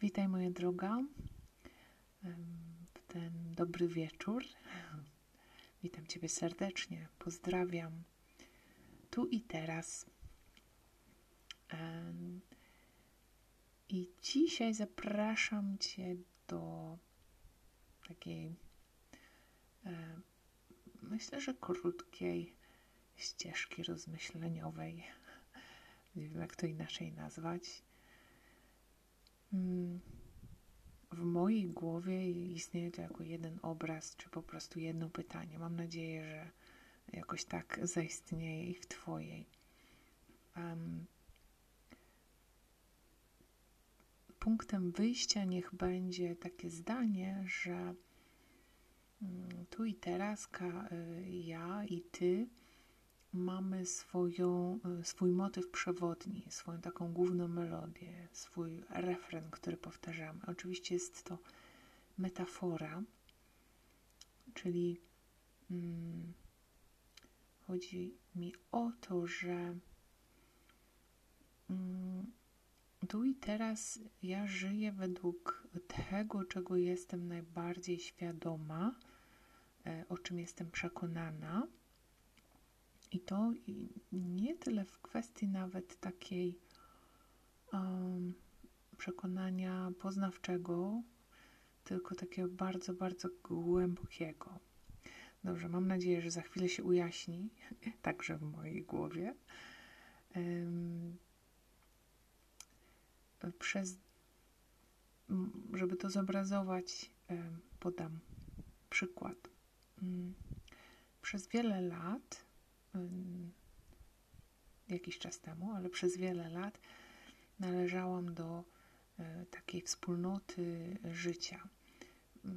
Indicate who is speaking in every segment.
Speaker 1: Witaj moja droga w ten dobry wieczór. Witam Ciebie serdecznie, pozdrawiam tu i teraz. I dzisiaj zapraszam Cię do takiej, myślę, że krótkiej ścieżki rozmyśleniowej. Nie wiem, jak to inaczej nazwać. Mm, w mojej głowie istnieje to jako jeden obraz, czy po prostu jedno pytanie. Mam nadzieję, że jakoś tak zaistnieje i w Twojej. Um, punktem wyjścia niech będzie takie zdanie, że mm, tu i teraz y, ja i Ty mamy swoją, e, swój motyw przewodni, swoją taką główną melodię, swój refren, który powtarzamy. Oczywiście jest to metafora, czyli hmm, chodzi mi o to, że hmm, tu i teraz ja żyję według tego, czego jestem najbardziej świadoma, e, o czym jestem przekonana i to nie tyle w kwestii nawet takiej um, przekonania poznawczego, tylko takiego bardzo, bardzo głębokiego. Dobrze, mam nadzieję, że za chwilę się ujaśni, także w mojej głowie. Um, przez, żeby to zobrazować, podam przykład. Um, przez wiele lat jakiś czas temu, ale przez wiele lat należałam do e, takiej wspólnoty życia.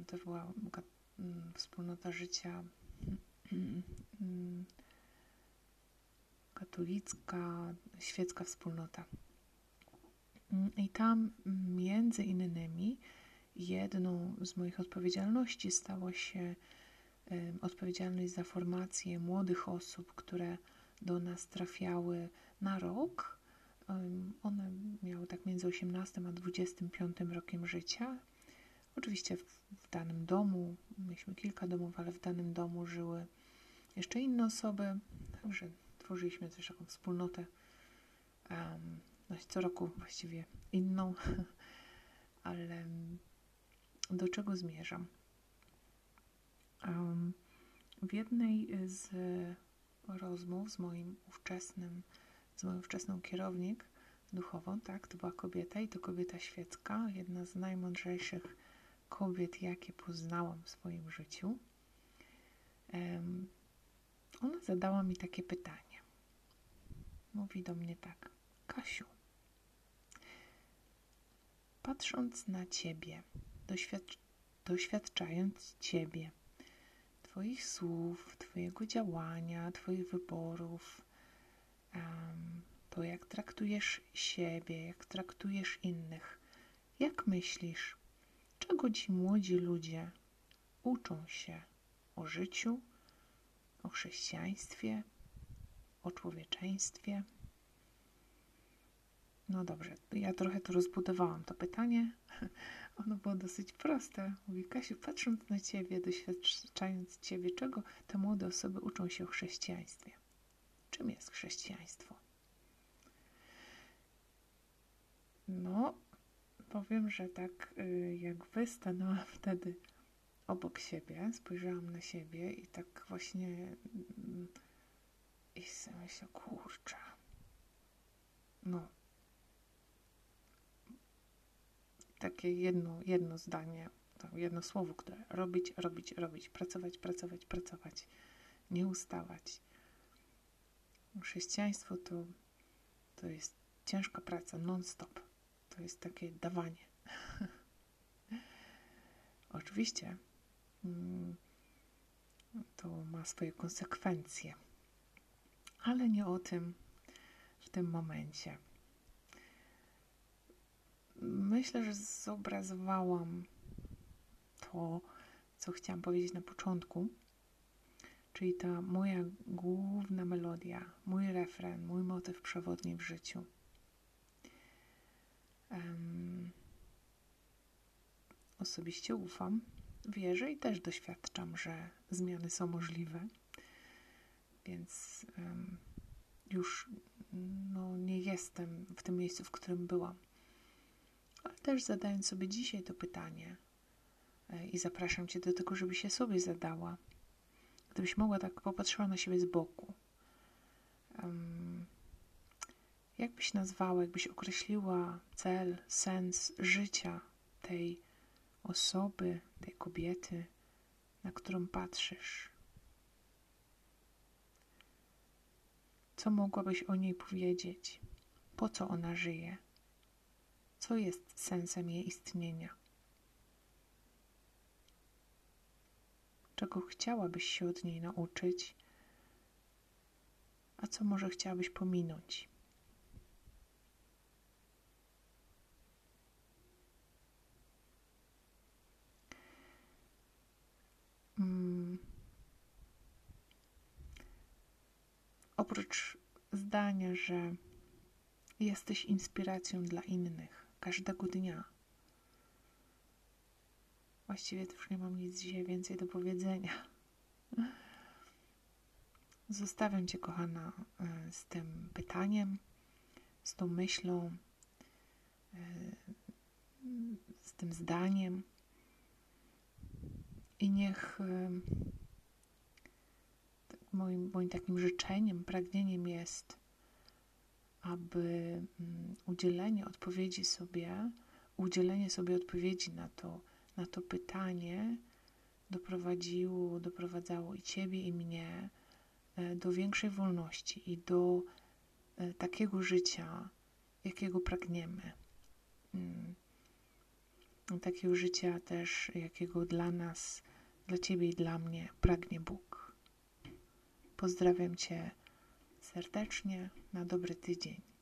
Speaker 1: To była wspólnota życia katolicka, świecka wspólnota. I tam między innymi jedną z moich odpowiedzialności stało się odpowiedzialność za formację młodych osób, które do nas trafiały na rok. One miały tak między 18 a 25 rokiem życia. Oczywiście w, w danym domu, mieliśmy kilka domów, ale w danym domu żyły jeszcze inne osoby, także tworzyliśmy też taką wspólnotę. Um, co roku właściwie inną, ale do czego zmierzam? W jednej z rozmów z moim ówczesnym, z moją ówczesną kierownik duchową, tak, to była kobieta i to kobieta świecka, jedna z najmądrzejszych kobiet, jakie poznałam w swoim życiu. Ona zadała mi takie pytanie. Mówi do mnie tak, Kasiu, patrząc na Ciebie, doświadcz doświadczając Ciebie, Twoich słów, Twojego działania, Twoich wyborów, to jak traktujesz siebie, jak traktujesz innych. Jak myślisz, czego ci młodzi ludzie uczą się o życiu, o chrześcijaństwie, o człowieczeństwie? No dobrze, ja trochę to rozbudowałam to pytanie, ono było dosyć proste. Mówi, Kasiu, patrząc na Ciebie, doświadczając Ciebie, czego te młode osoby uczą się o chrześcijaństwie? Czym jest chrześcijaństwo? No, powiem, że tak y, jak Wy stanęłam wtedy obok siebie, spojrzałam na siebie i tak właśnie mm, i sobie myślę, kurczę, no, takie jedno, jedno zdanie, jedno słowo, które robić, robić, robić, pracować, pracować, pracować, nie ustawać. Chrześcijaństwo to, to jest ciężka praca, non-stop. To jest takie dawanie. Oczywiście mm, to ma swoje konsekwencje, ale nie o tym w tym momencie myślę, że zobrazowałam to, co chciałam powiedzieć na początku, czyli ta moja główna melodia, mój refren, mój motyw przewodni w życiu. Um, osobiście ufam, wierzę i też doświadczam, że zmiany są możliwe. Więc um, już no, nie jestem w tym miejscu, w którym byłam. Też zadając sobie dzisiaj to pytanie e, i zapraszam Cię do tego, żeby się sobie zadała, gdybyś mogła tak popatrzyła na siebie z boku. Um, jak byś nazwała, jakbyś określiła cel, sens życia tej osoby, tej kobiety, na którą patrzysz? Co mogłabyś o niej powiedzieć? Po co ona żyje? Co jest sensem jej istnienia? Czego chciałabyś się od niej nauczyć? A co może chciałabyś pominąć? Hmm. Oprócz zdania, że jesteś inspiracją dla innych każdego dnia. Właściwie to już nie mam nic dzisiaj więcej do powiedzenia. Zostawiam Cię, kochana, e, z tym pytaniem, z tą myślą, e, z tym zdaniem. I niech e, moim, moim takim życzeniem, pragnieniem jest, aby mm, udzielenie odpowiedzi sobie, udzielenie sobie odpowiedzi na to, na to pytanie doprowadziło, doprowadzało i Ciebie, i mnie e, do większej wolności i do e, takiego życia, jakiego pragniemy. Mm. Takiego życia też, jakiego dla nas, dla Ciebie i dla mnie pragnie Bóg. Pozdrawiam Cię serdecznie na dobry tydzień.